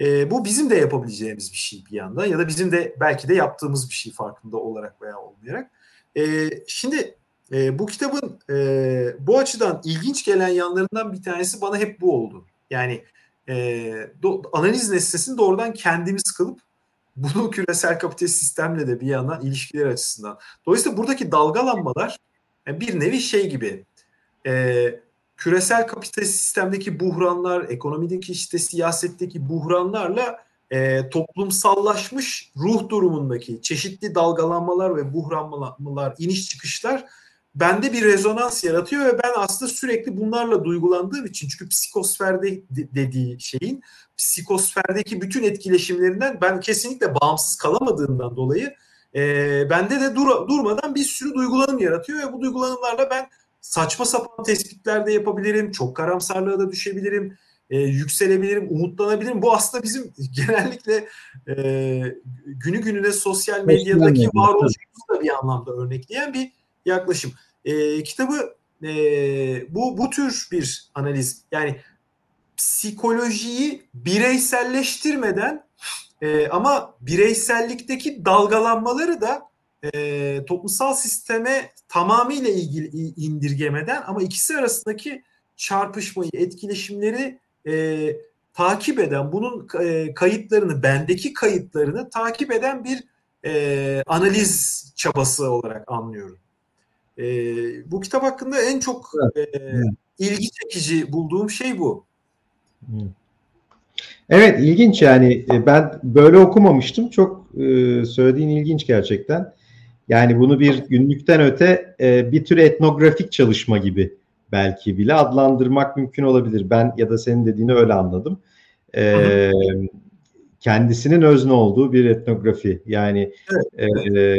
E, bu bizim de yapabileceğimiz bir şey bir yandan ya da bizim de belki de yaptığımız bir şey farkında olarak veya olmayarak. E, şimdi e, bu kitabın e, bu açıdan ilginç gelen yanlarından bir tanesi bana hep bu oldu. Yani e, do, analiz nesnesini doğrudan kendimiz kılıp bunu [laughs] küresel kapitalist sistemle de bir yandan ilişkiler açısından. Dolayısıyla buradaki dalgalanmalar yani bir nevi şey gibi e, küresel kapitalist sistemdeki buhranlar, ekonomideki işte siyasetteki buhranlarla e, toplumsallaşmış ruh durumundaki çeşitli dalgalanmalar ve buhranmalar, iniş çıkışlar bende bir rezonans yaratıyor ve ben aslında sürekli bunlarla duygulandığım için çünkü psikosferde dediği şeyin psikosferdeki bütün etkileşimlerinden ben kesinlikle bağımsız kalamadığından dolayı e, bende de dur, durmadan bir sürü duygulanım yaratıyor ve bu duygulanımlarla ben saçma sapan tespitler de yapabilirim, çok karamsarlığa da düşebilirim, e, yükselebilirim, umutlanabilirim. Bu aslında bizim [laughs] genellikle e, günü gününe sosyal medyadaki varoluşumuzu da bir anlamda örnekleyen bir yaklaşım. E, kitabı e, bu bu tür bir analiz yani psikolojiyi bireyselleştirmeden e, ama bireysellikteki dalgalanmaları da e, toplumsal sisteme tamamıyla ilgili indirgemeden ama ikisi arasındaki çarpışmayı, etkileşimleri e, takip eden, bunun e, kayıtlarını, bendeki kayıtlarını takip eden bir e, analiz çabası olarak anlıyorum. E, bu kitap hakkında en çok e, ilgi çekici bulduğum şey bu. Evet ilginç yani e, ben böyle okumamıştım. Çok e, söylediğin ilginç gerçekten. Yani bunu bir günlükten öte e, bir tür etnografik çalışma gibi belki bile adlandırmak mümkün olabilir. Ben ya da senin dediğini öyle anladım. E, kendisinin özne olduğu bir etnografi. Yani evet. e,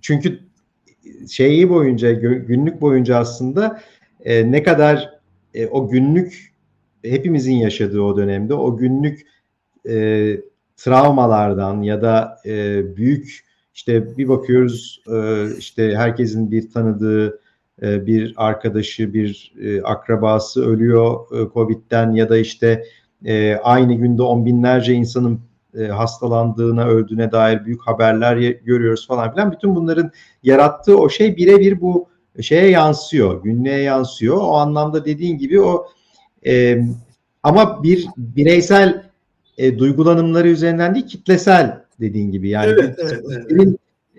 çünkü şeyi boyunca günlük boyunca aslında e, ne kadar e, o günlük hepimizin yaşadığı o dönemde o günlük e, travmalardan ya da e, büyük işte bir bakıyoruz e, işte herkesin bir tanıdığı e, bir arkadaşı, bir e, akrabası ölüyor Covid'den ya da işte aynı günde on binlerce insanın hastalandığına, öldüğüne dair büyük haberler görüyoruz falan filan. Bütün bunların yarattığı o şey birebir bu şeye yansıyor, günlüğe yansıyor. O anlamda dediğin gibi o e, ama bir bireysel e, duygulanımları üzerinden değil kitlesel dediğin gibi yani evet, evet, evet.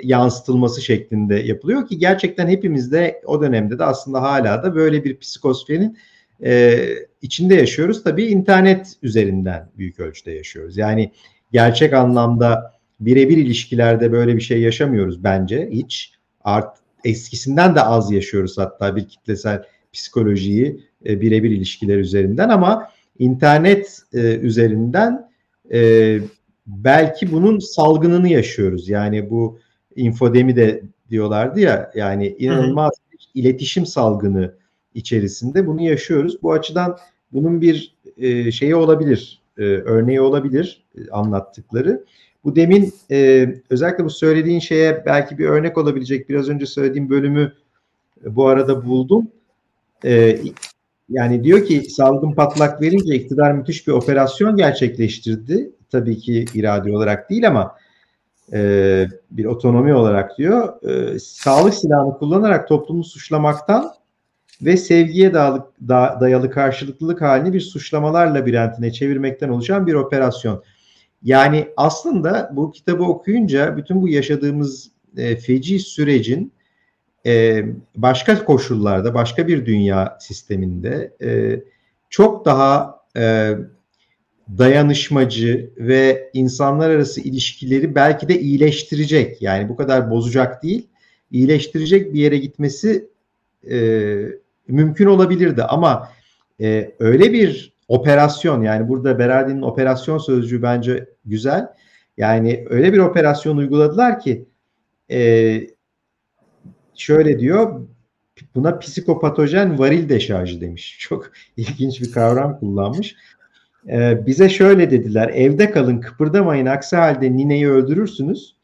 yansıtılması şeklinde yapılıyor ki gerçekten hepimizde o dönemde de aslında hala da böyle bir psikosferin e, içinde yaşıyoruz. Tabii internet üzerinden büyük ölçüde yaşıyoruz. Yani gerçek anlamda birebir ilişkilerde böyle bir şey yaşamıyoruz bence hiç. Art, eskisinden de az yaşıyoruz hatta bir kitlesel psikolojiyi e, birebir ilişkiler üzerinden ama internet e, üzerinden e, belki bunun salgınını yaşıyoruz. Yani bu infodemi de diyorlardı ya yani inanılmaz bir iletişim salgını içerisinde bunu yaşıyoruz. Bu açıdan bunun bir e, şeyi olabilir, e, örneği olabilir e, anlattıkları. Bu demin e, özellikle bu söylediğin şeye belki bir örnek olabilecek biraz önce söylediğim bölümü e, bu arada buldum. E, yani diyor ki salgın patlak verince iktidar müthiş bir operasyon gerçekleştirdi. Tabii ki irade olarak değil ama e, bir otonomi olarak diyor. E, sağlık silahını kullanarak toplumu suçlamaktan ve sevgiye dayalı, da, dayalı karşılıklılık halini bir suçlamalar labirentine çevirmekten oluşan bir operasyon. Yani aslında bu kitabı okuyunca bütün bu yaşadığımız e, feci sürecin e, başka koşullarda, başka bir dünya sisteminde e, çok daha e, dayanışmacı ve insanlar arası ilişkileri belki de iyileştirecek. Yani bu kadar bozacak değil, iyileştirecek bir yere gitmesi e, mümkün olabilirdi. Ama e, öyle bir operasyon yani burada Berardi'nin operasyon sözcüğü bence güzel. Yani öyle bir operasyon uyguladılar ki e, şöyle diyor buna psikopatojen varil deşarjı demiş. [laughs] Çok ilginç bir kavram kullanmış. Ee, bize şöyle dediler evde kalın kıpırdamayın aksi halde nineyi öldürürsünüz.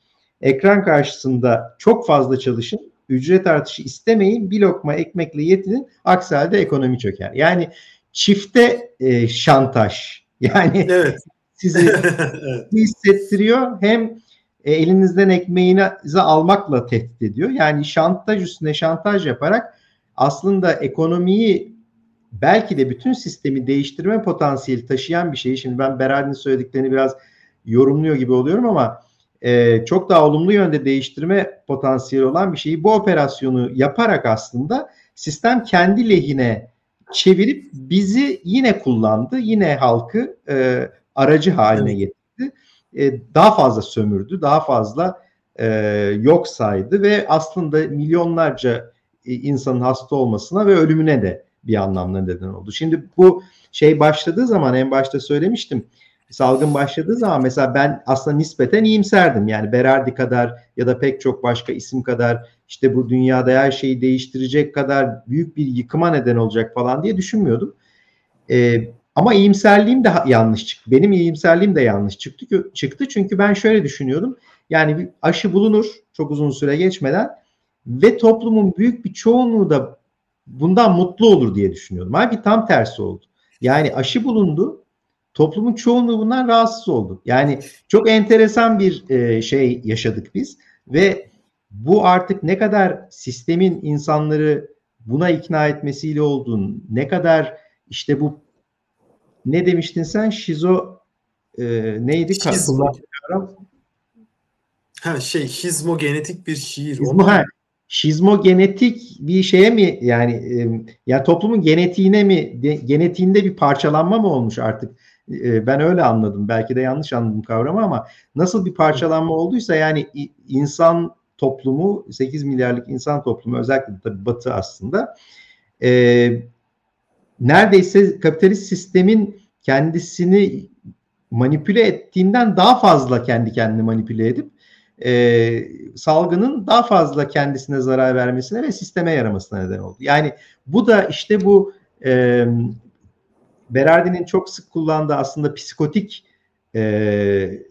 Ekran karşısında çok fazla çalışın ücret artışı istemeyin bir lokma ekmekle yetinin aksi halde ekonomi çöker. Yani çifte e, şantaj [laughs] yani evet. sizi [laughs] hissettiriyor hem e, elinizden ekmeğinizi almakla tehdit ediyor. Yani şantaj üstüne şantaj yaparak aslında ekonomiyi belki de bütün sistemi değiştirme potansiyeli taşıyan bir şeyi şimdi ben Berardi'nin söylediklerini biraz yorumluyor gibi oluyorum ama e, çok daha olumlu yönde değiştirme potansiyeli olan bir şeyi bu operasyonu yaparak aslında sistem kendi lehine çevirip bizi yine kullandı. Yine halkı e, aracı haline getirdi. E, daha fazla sömürdü, daha fazla e, yok saydı ve aslında milyonlarca e, insanın hasta olmasına ve ölümüne de bir anlamda neden oldu. Şimdi bu şey başladığı zaman en başta söylemiştim. Salgın başladığı zaman mesela ben aslında nispeten iyimserdim. Yani Berardi kadar ya da pek çok başka isim kadar işte bu dünyada her şeyi değiştirecek kadar büyük bir yıkıma neden olacak falan diye düşünmüyordum. Ee, ama iyimserliğim de yanlış çıktı. Benim iyimserliğim de yanlış çıktı. Çıktı çünkü ben şöyle düşünüyordum. Yani bir aşı bulunur çok uzun süre geçmeden ve toplumun büyük bir çoğunluğu da bundan mutlu olur diye düşünüyordum. Halbuki tam tersi oldu. Yani aşı bulundu. Toplumun çoğunluğu bundan rahatsız oldu. Yani çok enteresan bir e, şey yaşadık biz ve bu artık ne kadar sistemin insanları buna ikna etmesiyle olduğunu, ne kadar işte bu ne demiştin sen? Şizo e, neydi? Şizmo. Ha şey hizmogenetik bir şiir. Hizmo, ha, şizmogenetik bir şeye mi yani e, ya toplumun genetiğine mi de, genetiğinde bir parçalanma mı olmuş artık? E, ben öyle anladım. Belki de yanlış anladım kavramı ama nasıl bir parçalanma olduysa yani insan toplumu 8 milyarlık insan toplumu özellikle tabii Batı aslında e, neredeyse kapitalist sistemin kendisini manipüle ettiğinden daha fazla kendi kendini manipüle edip e, salgının daha fazla kendisine zarar vermesine ve sisteme yaramasına neden oldu. Yani bu da işte bu e, Berardi'nin çok sık kullandığı aslında psikotik e,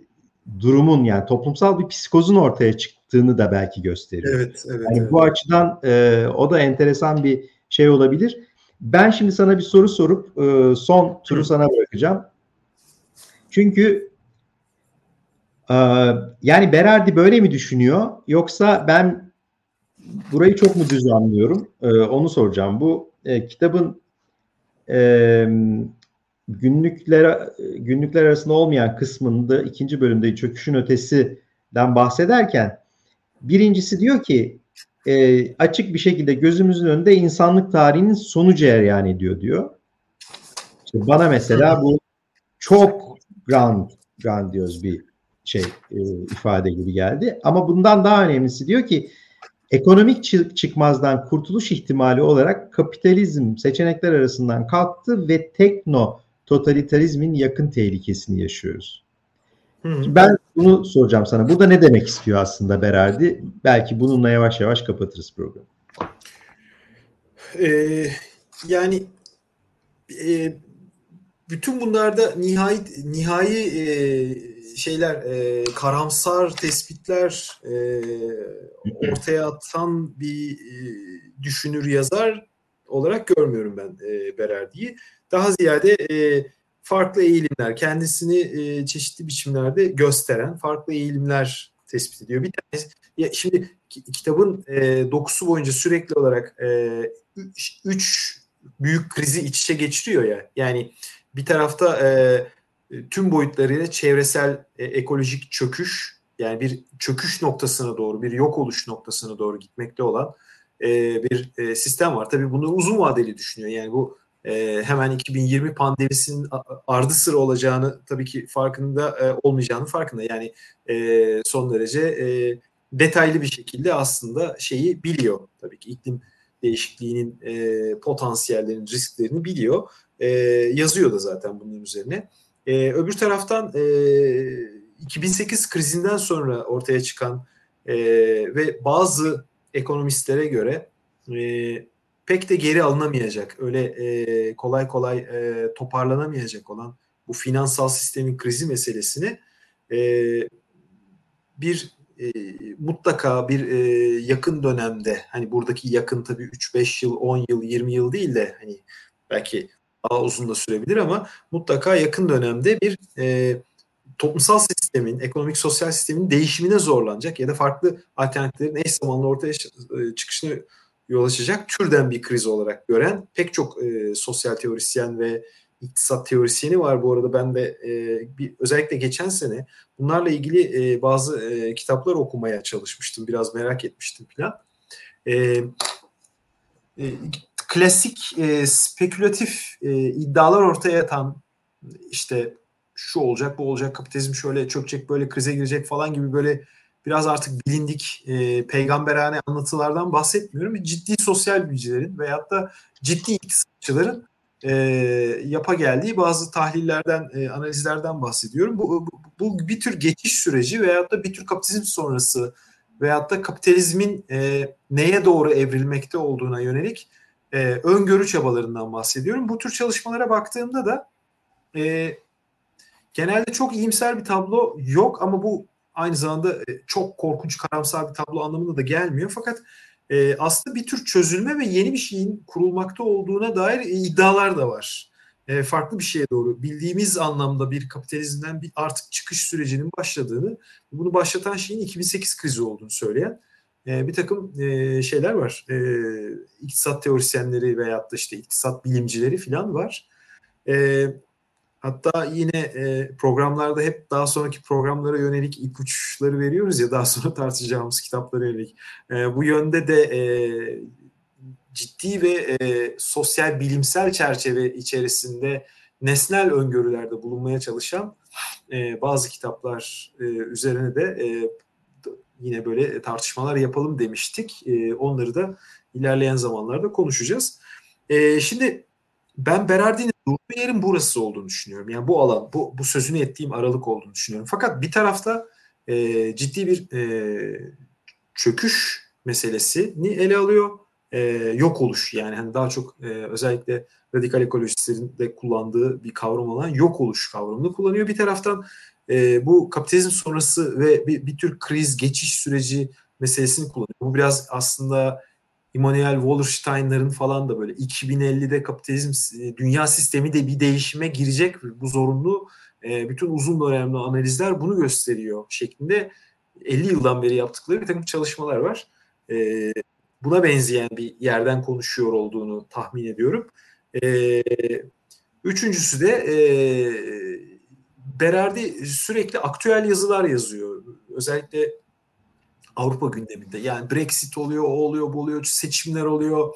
durumun yani toplumsal bir psikozun ortaya çıktığını da belki gösteriyor. Evet, evet. Yani evet. bu açıdan e, o da enteresan bir şey olabilir. Ben şimdi sana bir soru sorup e, son turu Hı. sana bırakacağım. Çünkü e, yani Berardi böyle mi düşünüyor yoksa ben burayı çok mu düz anlıyorum? E, onu soracağım. Bu e, kitabın e, günlükler günlükler arasında olmayan kısmında ikinci bölümde çöküşün ötesinden bahsederken birincisi diyor ki e, açık bir şekilde gözümüzün önünde insanlık tarihinin sonu cereyan ediyor diyor. İşte bana mesela bu çok grand grandiyoz bir şey e, ifade gibi geldi. Ama bundan daha önemlisi diyor ki ekonomik çıkmazdan kurtuluş ihtimali olarak kapitalizm seçenekler arasından kalktı ve tekno totalitarizmin yakın tehlikesini yaşıyoruz. Hı. Ben bunu soracağım sana. Burada ne demek istiyor aslında Berardi? Belki bununla yavaş yavaş kapatırız programı. Ee, yani e, bütün bunlarda nihai nihai e, şeyler e, karamsar tespitler e, ortaya atan bir e, düşünür yazar olarak görmüyorum ben e, Berardi'yi. Daha ziyade e, farklı eğilimler, kendisini e, çeşitli biçimlerde gösteren farklı eğilimler tespit ediyor. Bir tanesi, ya şimdi kitabın e, dokusu boyunca sürekli olarak e, üç, üç büyük krizi iç içe geçiriyor ya. Yani bir tarafta e, tüm boyutlarıyla çevresel e, ekolojik çöküş yani bir çöküş noktasına doğru bir yok oluş noktasına doğru gitmekte olan e, bir e, sistem var. Tabii bunu uzun vadeli düşünüyor. Yani bu e, hemen 2020 pandemisinin ardı sıra olacağını tabii ki farkında e, olmayacağını farkında. Yani e, son derece e, detaylı bir şekilde aslında şeyi biliyor. Tabii ki iklim değişikliğinin e, potansiyellerini, risklerini biliyor. E, yazıyor da zaten bunun üzerine. E, öbür taraftan e, 2008 krizinden sonra ortaya çıkan e, ve bazı ekonomistlere göre e, pek de geri alınamayacak, öyle e, kolay kolay e, toparlanamayacak olan bu finansal sistemin krizi meselesini e, bir e, mutlaka bir e, yakın dönemde hani buradaki yakın tabii 3-5 yıl, 10 yıl, 20 yıl değil de hani belki daha uzun da sürebilir ama mutlaka yakın dönemde bir e, toplumsal sistemin, ekonomik sosyal sistemin değişimine zorlanacak ya da farklı alternatiflerin eş zamanlı ortaya e, çıkışına yol açacak türden bir kriz olarak gören pek çok e, sosyal teorisyen ve iktisat teorisyeni var bu arada ben de e, bir özellikle geçen sene bunlarla ilgili e, bazı e, kitaplar okumaya çalışmıştım biraz merak etmiştim falan. E, e, klasik e, spekülatif e, iddialar ortaya atan işte şu olacak bu olacak kapitalizm şöyle çökecek böyle krize girecek falan gibi böyle biraz artık bilindik e, peygamberane anlatılardan bahsetmiyorum. Ciddi sosyal bilgilerin veyahut da ciddi iktisatçıların e, yapa geldiği bazı tahlillerden, e, analizlerden bahsediyorum. Bu, bu, bu bir tür geçiş süreci veyahut da bir tür kapitalizm sonrası veyahut da kapitalizmin e, neye doğru evrilmekte olduğuna yönelik e, öngörü çabalarından bahsediyorum. Bu tür çalışmalara baktığımda da e, genelde çok iyimser bir tablo yok ama bu aynı zamanda e, çok korkunç karamsar bir tablo anlamında da gelmiyor. Fakat e, aslında bir tür çözülme ve yeni bir şeyin kurulmakta olduğuna dair iddialar da var. E, farklı bir şeye doğru bildiğimiz anlamda bir kapitalizmden bir artık çıkış sürecinin başladığını, bunu başlatan şeyin 2008 krizi olduğunu söyleyen e, bir takım e, şeyler var. E, iktisat teorisyenleri veyahut da işte iktisat bilimcileri falan var. E, Hatta yine e, programlarda hep daha sonraki programlara yönelik ipuçları veriyoruz ya daha sonra [laughs] tartışacağımız kitaplara yönelik. E, bu yönde de e, ciddi ve e, sosyal bilimsel çerçeve içerisinde nesnel öngörülerde bulunmaya çalışan e, bazı kitaplar e, üzerine de e, yine böyle tartışmalar yapalım demiştik. E, onları da ilerleyen zamanlarda konuşacağız. E, şimdi ben Berardi'nin durduğu yerin burası olduğunu düşünüyorum. Yani bu alan, bu, bu sözünü ettiğim aralık olduğunu düşünüyorum. Fakat bir tarafta e, ciddi bir e, çöküş meselesini ele alıyor. E, yok oluş yani hani daha çok e, özellikle radikal ekolojistlerin de kullandığı bir kavram olan yok oluş kavramını kullanıyor. Bir taraftan e, bu kapitalizm sonrası ve bir, bir tür kriz geçiş süreci meselesini kullanıyor. Bu biraz aslında Immanuel Wallerstein'ların falan da böyle 2050'de kapitalizm e, dünya sistemi de bir değişime girecek bu zorunlu e, bütün uzun dönemli analizler bunu gösteriyor şeklinde 50 yıldan beri yaptıkları bir takım çalışmalar var. E, buna benzeyen bir yerden konuşuyor olduğunu tahmin ediyorum. Üçüncüsü de Berardi sürekli aktüel yazılar yazıyor. Özellikle Avrupa gündeminde. Yani Brexit oluyor, o oluyor, bu oluyor, seçimler oluyor.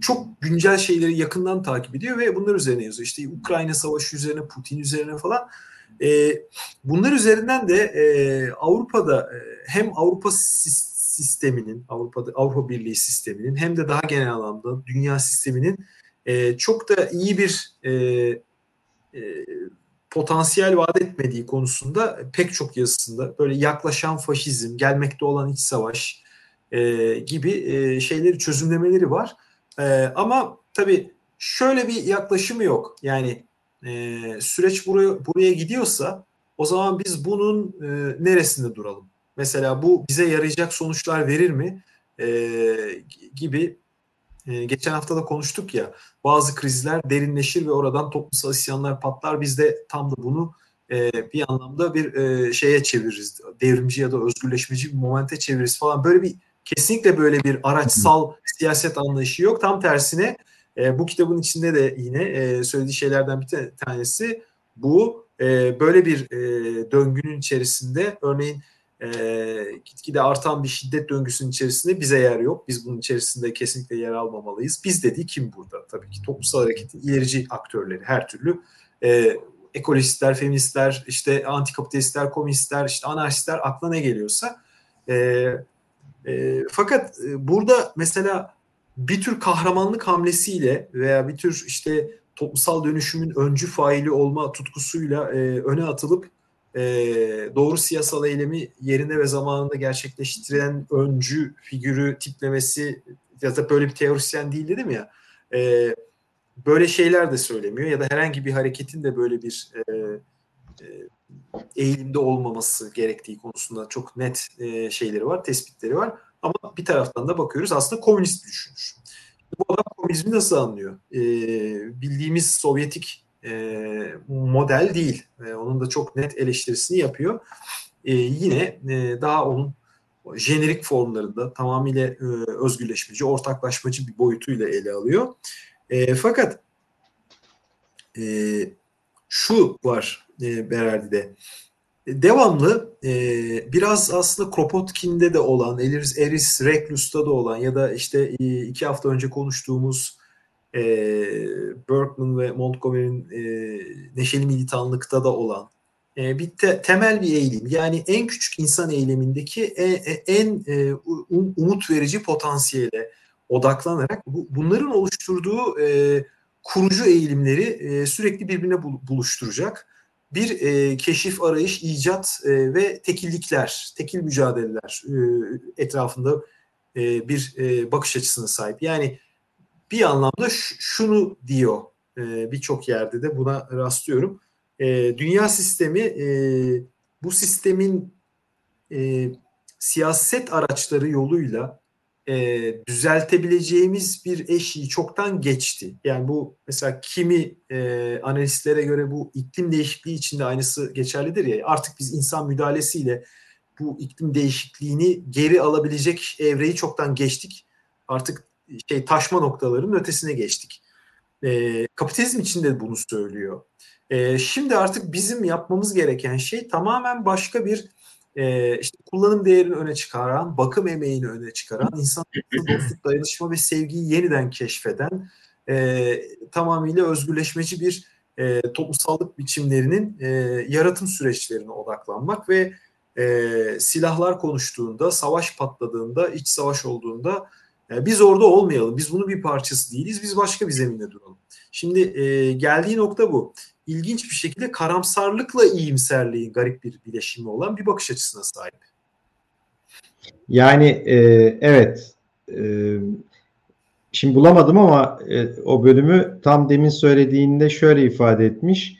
Çok güncel şeyleri yakından takip ediyor ve bunlar üzerine yazıyor. İşte Ukrayna savaşı üzerine, Putin üzerine falan. E, bunlar üzerinden de e, Avrupa'da e, hem Avrupa sisteminin, Avrupa'da Avrupa Birliği sisteminin hem de daha genel anlamda dünya sisteminin e, çok da iyi bir potansiyel vaat etmediği konusunda pek çok yazısında böyle yaklaşan faşizm, gelmekte olan iç savaş e, gibi e, şeyleri çözümlemeleri var. E, ama tabii şöyle bir yaklaşımı yok. Yani e, süreç buraya buraya gidiyorsa o zaman biz bunun e, neresinde duralım? Mesela bu bize yarayacak sonuçlar verir mi? E, gibi e, geçen hafta da konuştuk ya bazı krizler derinleşir ve oradan toplumsal isyanlar patlar. Biz de tam da bunu e, bir anlamda bir e, şeye çeviririz. Devrimci ya da özgürleşmeci bir momente çeviririz falan. Böyle bir kesinlikle böyle bir araçsal siyaset anlayışı yok. Tam tersine e, bu kitabın içinde de yine e, söylediği şeylerden bir tanesi bu. Böyle bir döngünün içerisinde örneğin e, gitgide artan bir şiddet döngüsünün içerisinde bize yer yok. Biz bunun içerisinde kesinlikle yer almamalıyız. Biz dediği kim burada? Tabii ki toplumsal hareketin ilerici aktörleri her türlü. E, ekolojistler, feministler, işte antikapitalistler, komünistler, işte anarşistler akla ne geliyorsa. E, e, fakat e, burada mesela bir tür kahramanlık hamlesiyle veya bir tür işte toplumsal dönüşümün öncü faili olma tutkusuyla e, öne atılıp e, doğru siyasal eylemi yerine ve zamanında gerçekleştiren öncü figürü tiplemesi ya da böyle bir teorisyen değil dedim ya e, böyle şeyler de söylemiyor ya da herhangi bir hareketin de böyle bir e, e, eğilimde olmaması gerektiği konusunda çok net e, şeyleri var, tespitleri var. Ama bir taraftan da bakıyoruz aslında komünist bir düşünür. Bu adam komünizmi nasıl anlıyor? E, bildiğimiz Sovyetik e, model değil. E, onun da çok net eleştirisini yapıyor. E, yine e, daha onun jenerik formlarında tamamıyla e, özgürleşmeci, ortaklaşmacı bir boyutuyla ele alıyor. E, fakat e, şu var e, Berardi'de. Devamlı e, biraz aslında Kropotkin'de de olan, Eris, Eris Reclus'ta da olan ya da işte e, iki hafta önce konuştuğumuz e, Berkman ve Montgomery'nin e, neşeli militanlıkta da olan e, bir te, temel bir eğilim. Yani en küçük insan eylemindeki e, e, en e, um, umut verici potansiyele odaklanarak bu, bunların oluşturduğu e, kurucu eğilimleri e, sürekli birbirine buluşturacak bir e, keşif, arayış, icat e, ve tekillikler, tekil mücadeleler e, etrafında e, bir e, bakış açısına sahip. Yani bir anlamda şunu diyor e, birçok yerde de buna rastlıyorum. E, dünya sistemi e, bu sistemin e, siyaset araçları yoluyla e, düzeltebileceğimiz bir eşiği çoktan geçti. Yani bu mesela kimi e, analistlere göre bu iklim değişikliği içinde aynısı geçerlidir ya artık biz insan müdahalesiyle bu iklim değişikliğini geri alabilecek evreyi çoktan geçtik. Artık şey taşma noktalarının ötesine geçtik. E, kapitalizm için de bunu söylüyor. E, şimdi artık bizim yapmamız gereken şey tamamen başka bir e, işte kullanım değerini öne çıkaran, bakım emeğini öne çıkaran, insan [laughs] dostluk, dayanışma ve sevgiyi yeniden keşfeden, e, tamamıyla özgürleşmeci bir e, toplumsallık biçimlerinin e, yaratım süreçlerine odaklanmak ve e, silahlar konuştuğunda, savaş patladığında, iç savaş olduğunda biz orada olmayalım. Biz bunun bir parçası değiliz. Biz başka bir zeminde duralım. Şimdi e, geldiği nokta bu. İlginç bir şekilde karamsarlıkla iyimserliğin garip bir bileşimi olan bir bakış açısına sahip. Yani e, evet e, şimdi bulamadım ama e, o bölümü tam demin söylediğinde şöyle ifade etmiş.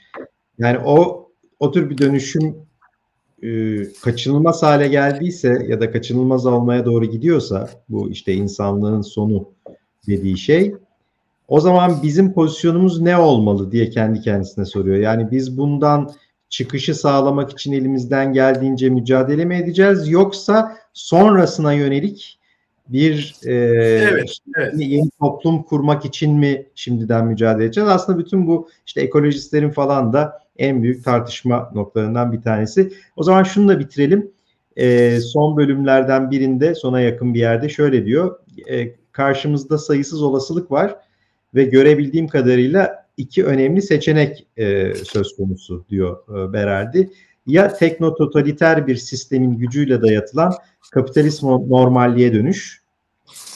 Yani o o tür bir dönüşüm e, kaçınılmaz hale geldiyse ya da kaçınılmaz olmaya doğru gidiyorsa bu işte insanlığın sonu dediği şey o zaman bizim pozisyonumuz ne olmalı diye kendi kendisine soruyor. Yani biz bundan çıkışı sağlamak için elimizden geldiğince mücadele mi edeceğiz yoksa sonrasına yönelik bir e, evet, evet. yeni toplum kurmak için mi şimdiden mücadele edeceğiz? Aslında bütün bu işte ekolojistlerin falan da en büyük tartışma noktalarından bir tanesi. O zaman şunu da bitirelim. E, son bölümlerden birinde sona yakın bir yerde şöyle diyor. E, karşımızda sayısız olasılık var ve görebildiğim kadarıyla iki önemli seçenek e, söz konusu diyor e, Berardi. ya teknototaliter bir sistemin gücüyle dayatılan kapitalist normalliğe dönüş.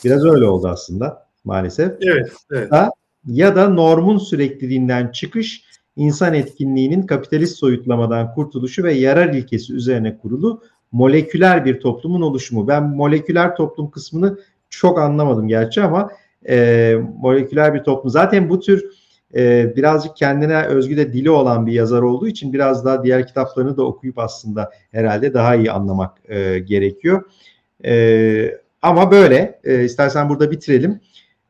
Biraz öyle oldu aslında maalesef. Evet, evet. Ya, ya da normun sürekliliğinden çıkış, insan etkinliğinin kapitalist soyutlamadan kurtuluşu ve yarar ilkesi üzerine kurulu moleküler bir toplumun oluşumu. Ben moleküler toplum kısmını çok anlamadım gerçi ama e, moleküler bir toplum. Zaten bu tür e, birazcık kendine özgü de dili olan bir yazar olduğu için biraz daha diğer kitaplarını da okuyup aslında herhalde daha iyi anlamak e, gerekiyor. E, ama böyle. E, istersen burada bitirelim.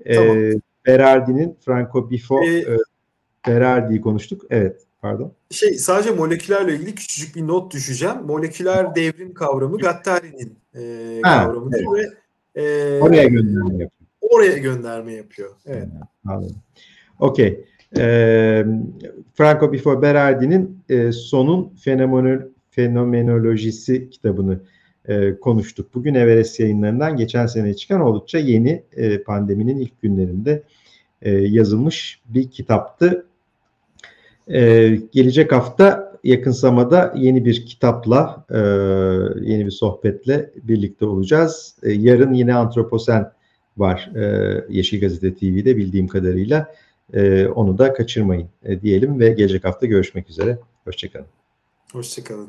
E, tamam. Berardi'nin Franco Bifo ee, e, Berardi'yi konuştuk. Evet. Pardon. Şey sadece molekülerle ilgili küçücük bir not düşeceğim. Moleküler devrim kavramı Gattari'nin e, kavramıdır evet. ve e, oraya gönderme yapıyor. Oraya gönderme yapıyor. Evet. Anladım. Okey. E, Franco Bifo Berardi'nin e, sonun fenomenol fenomenolojisi kitabını e, konuştuk. Bugün Everest yayınlarından geçen sene çıkan oldukça yeni e, pandeminin ilk günlerinde e, yazılmış bir kitaptı. E, gelecek hafta yakın zamanda yeni bir kitapla, e, yeni bir sohbetle birlikte olacağız. E, yarın yine Antroposen var e, Yeşil Gazete TV'de bildiğim kadarıyla. E, onu da kaçırmayın e, diyelim ve gelecek hafta görüşmek üzere. Hoşçakalın. Hoşçakalın.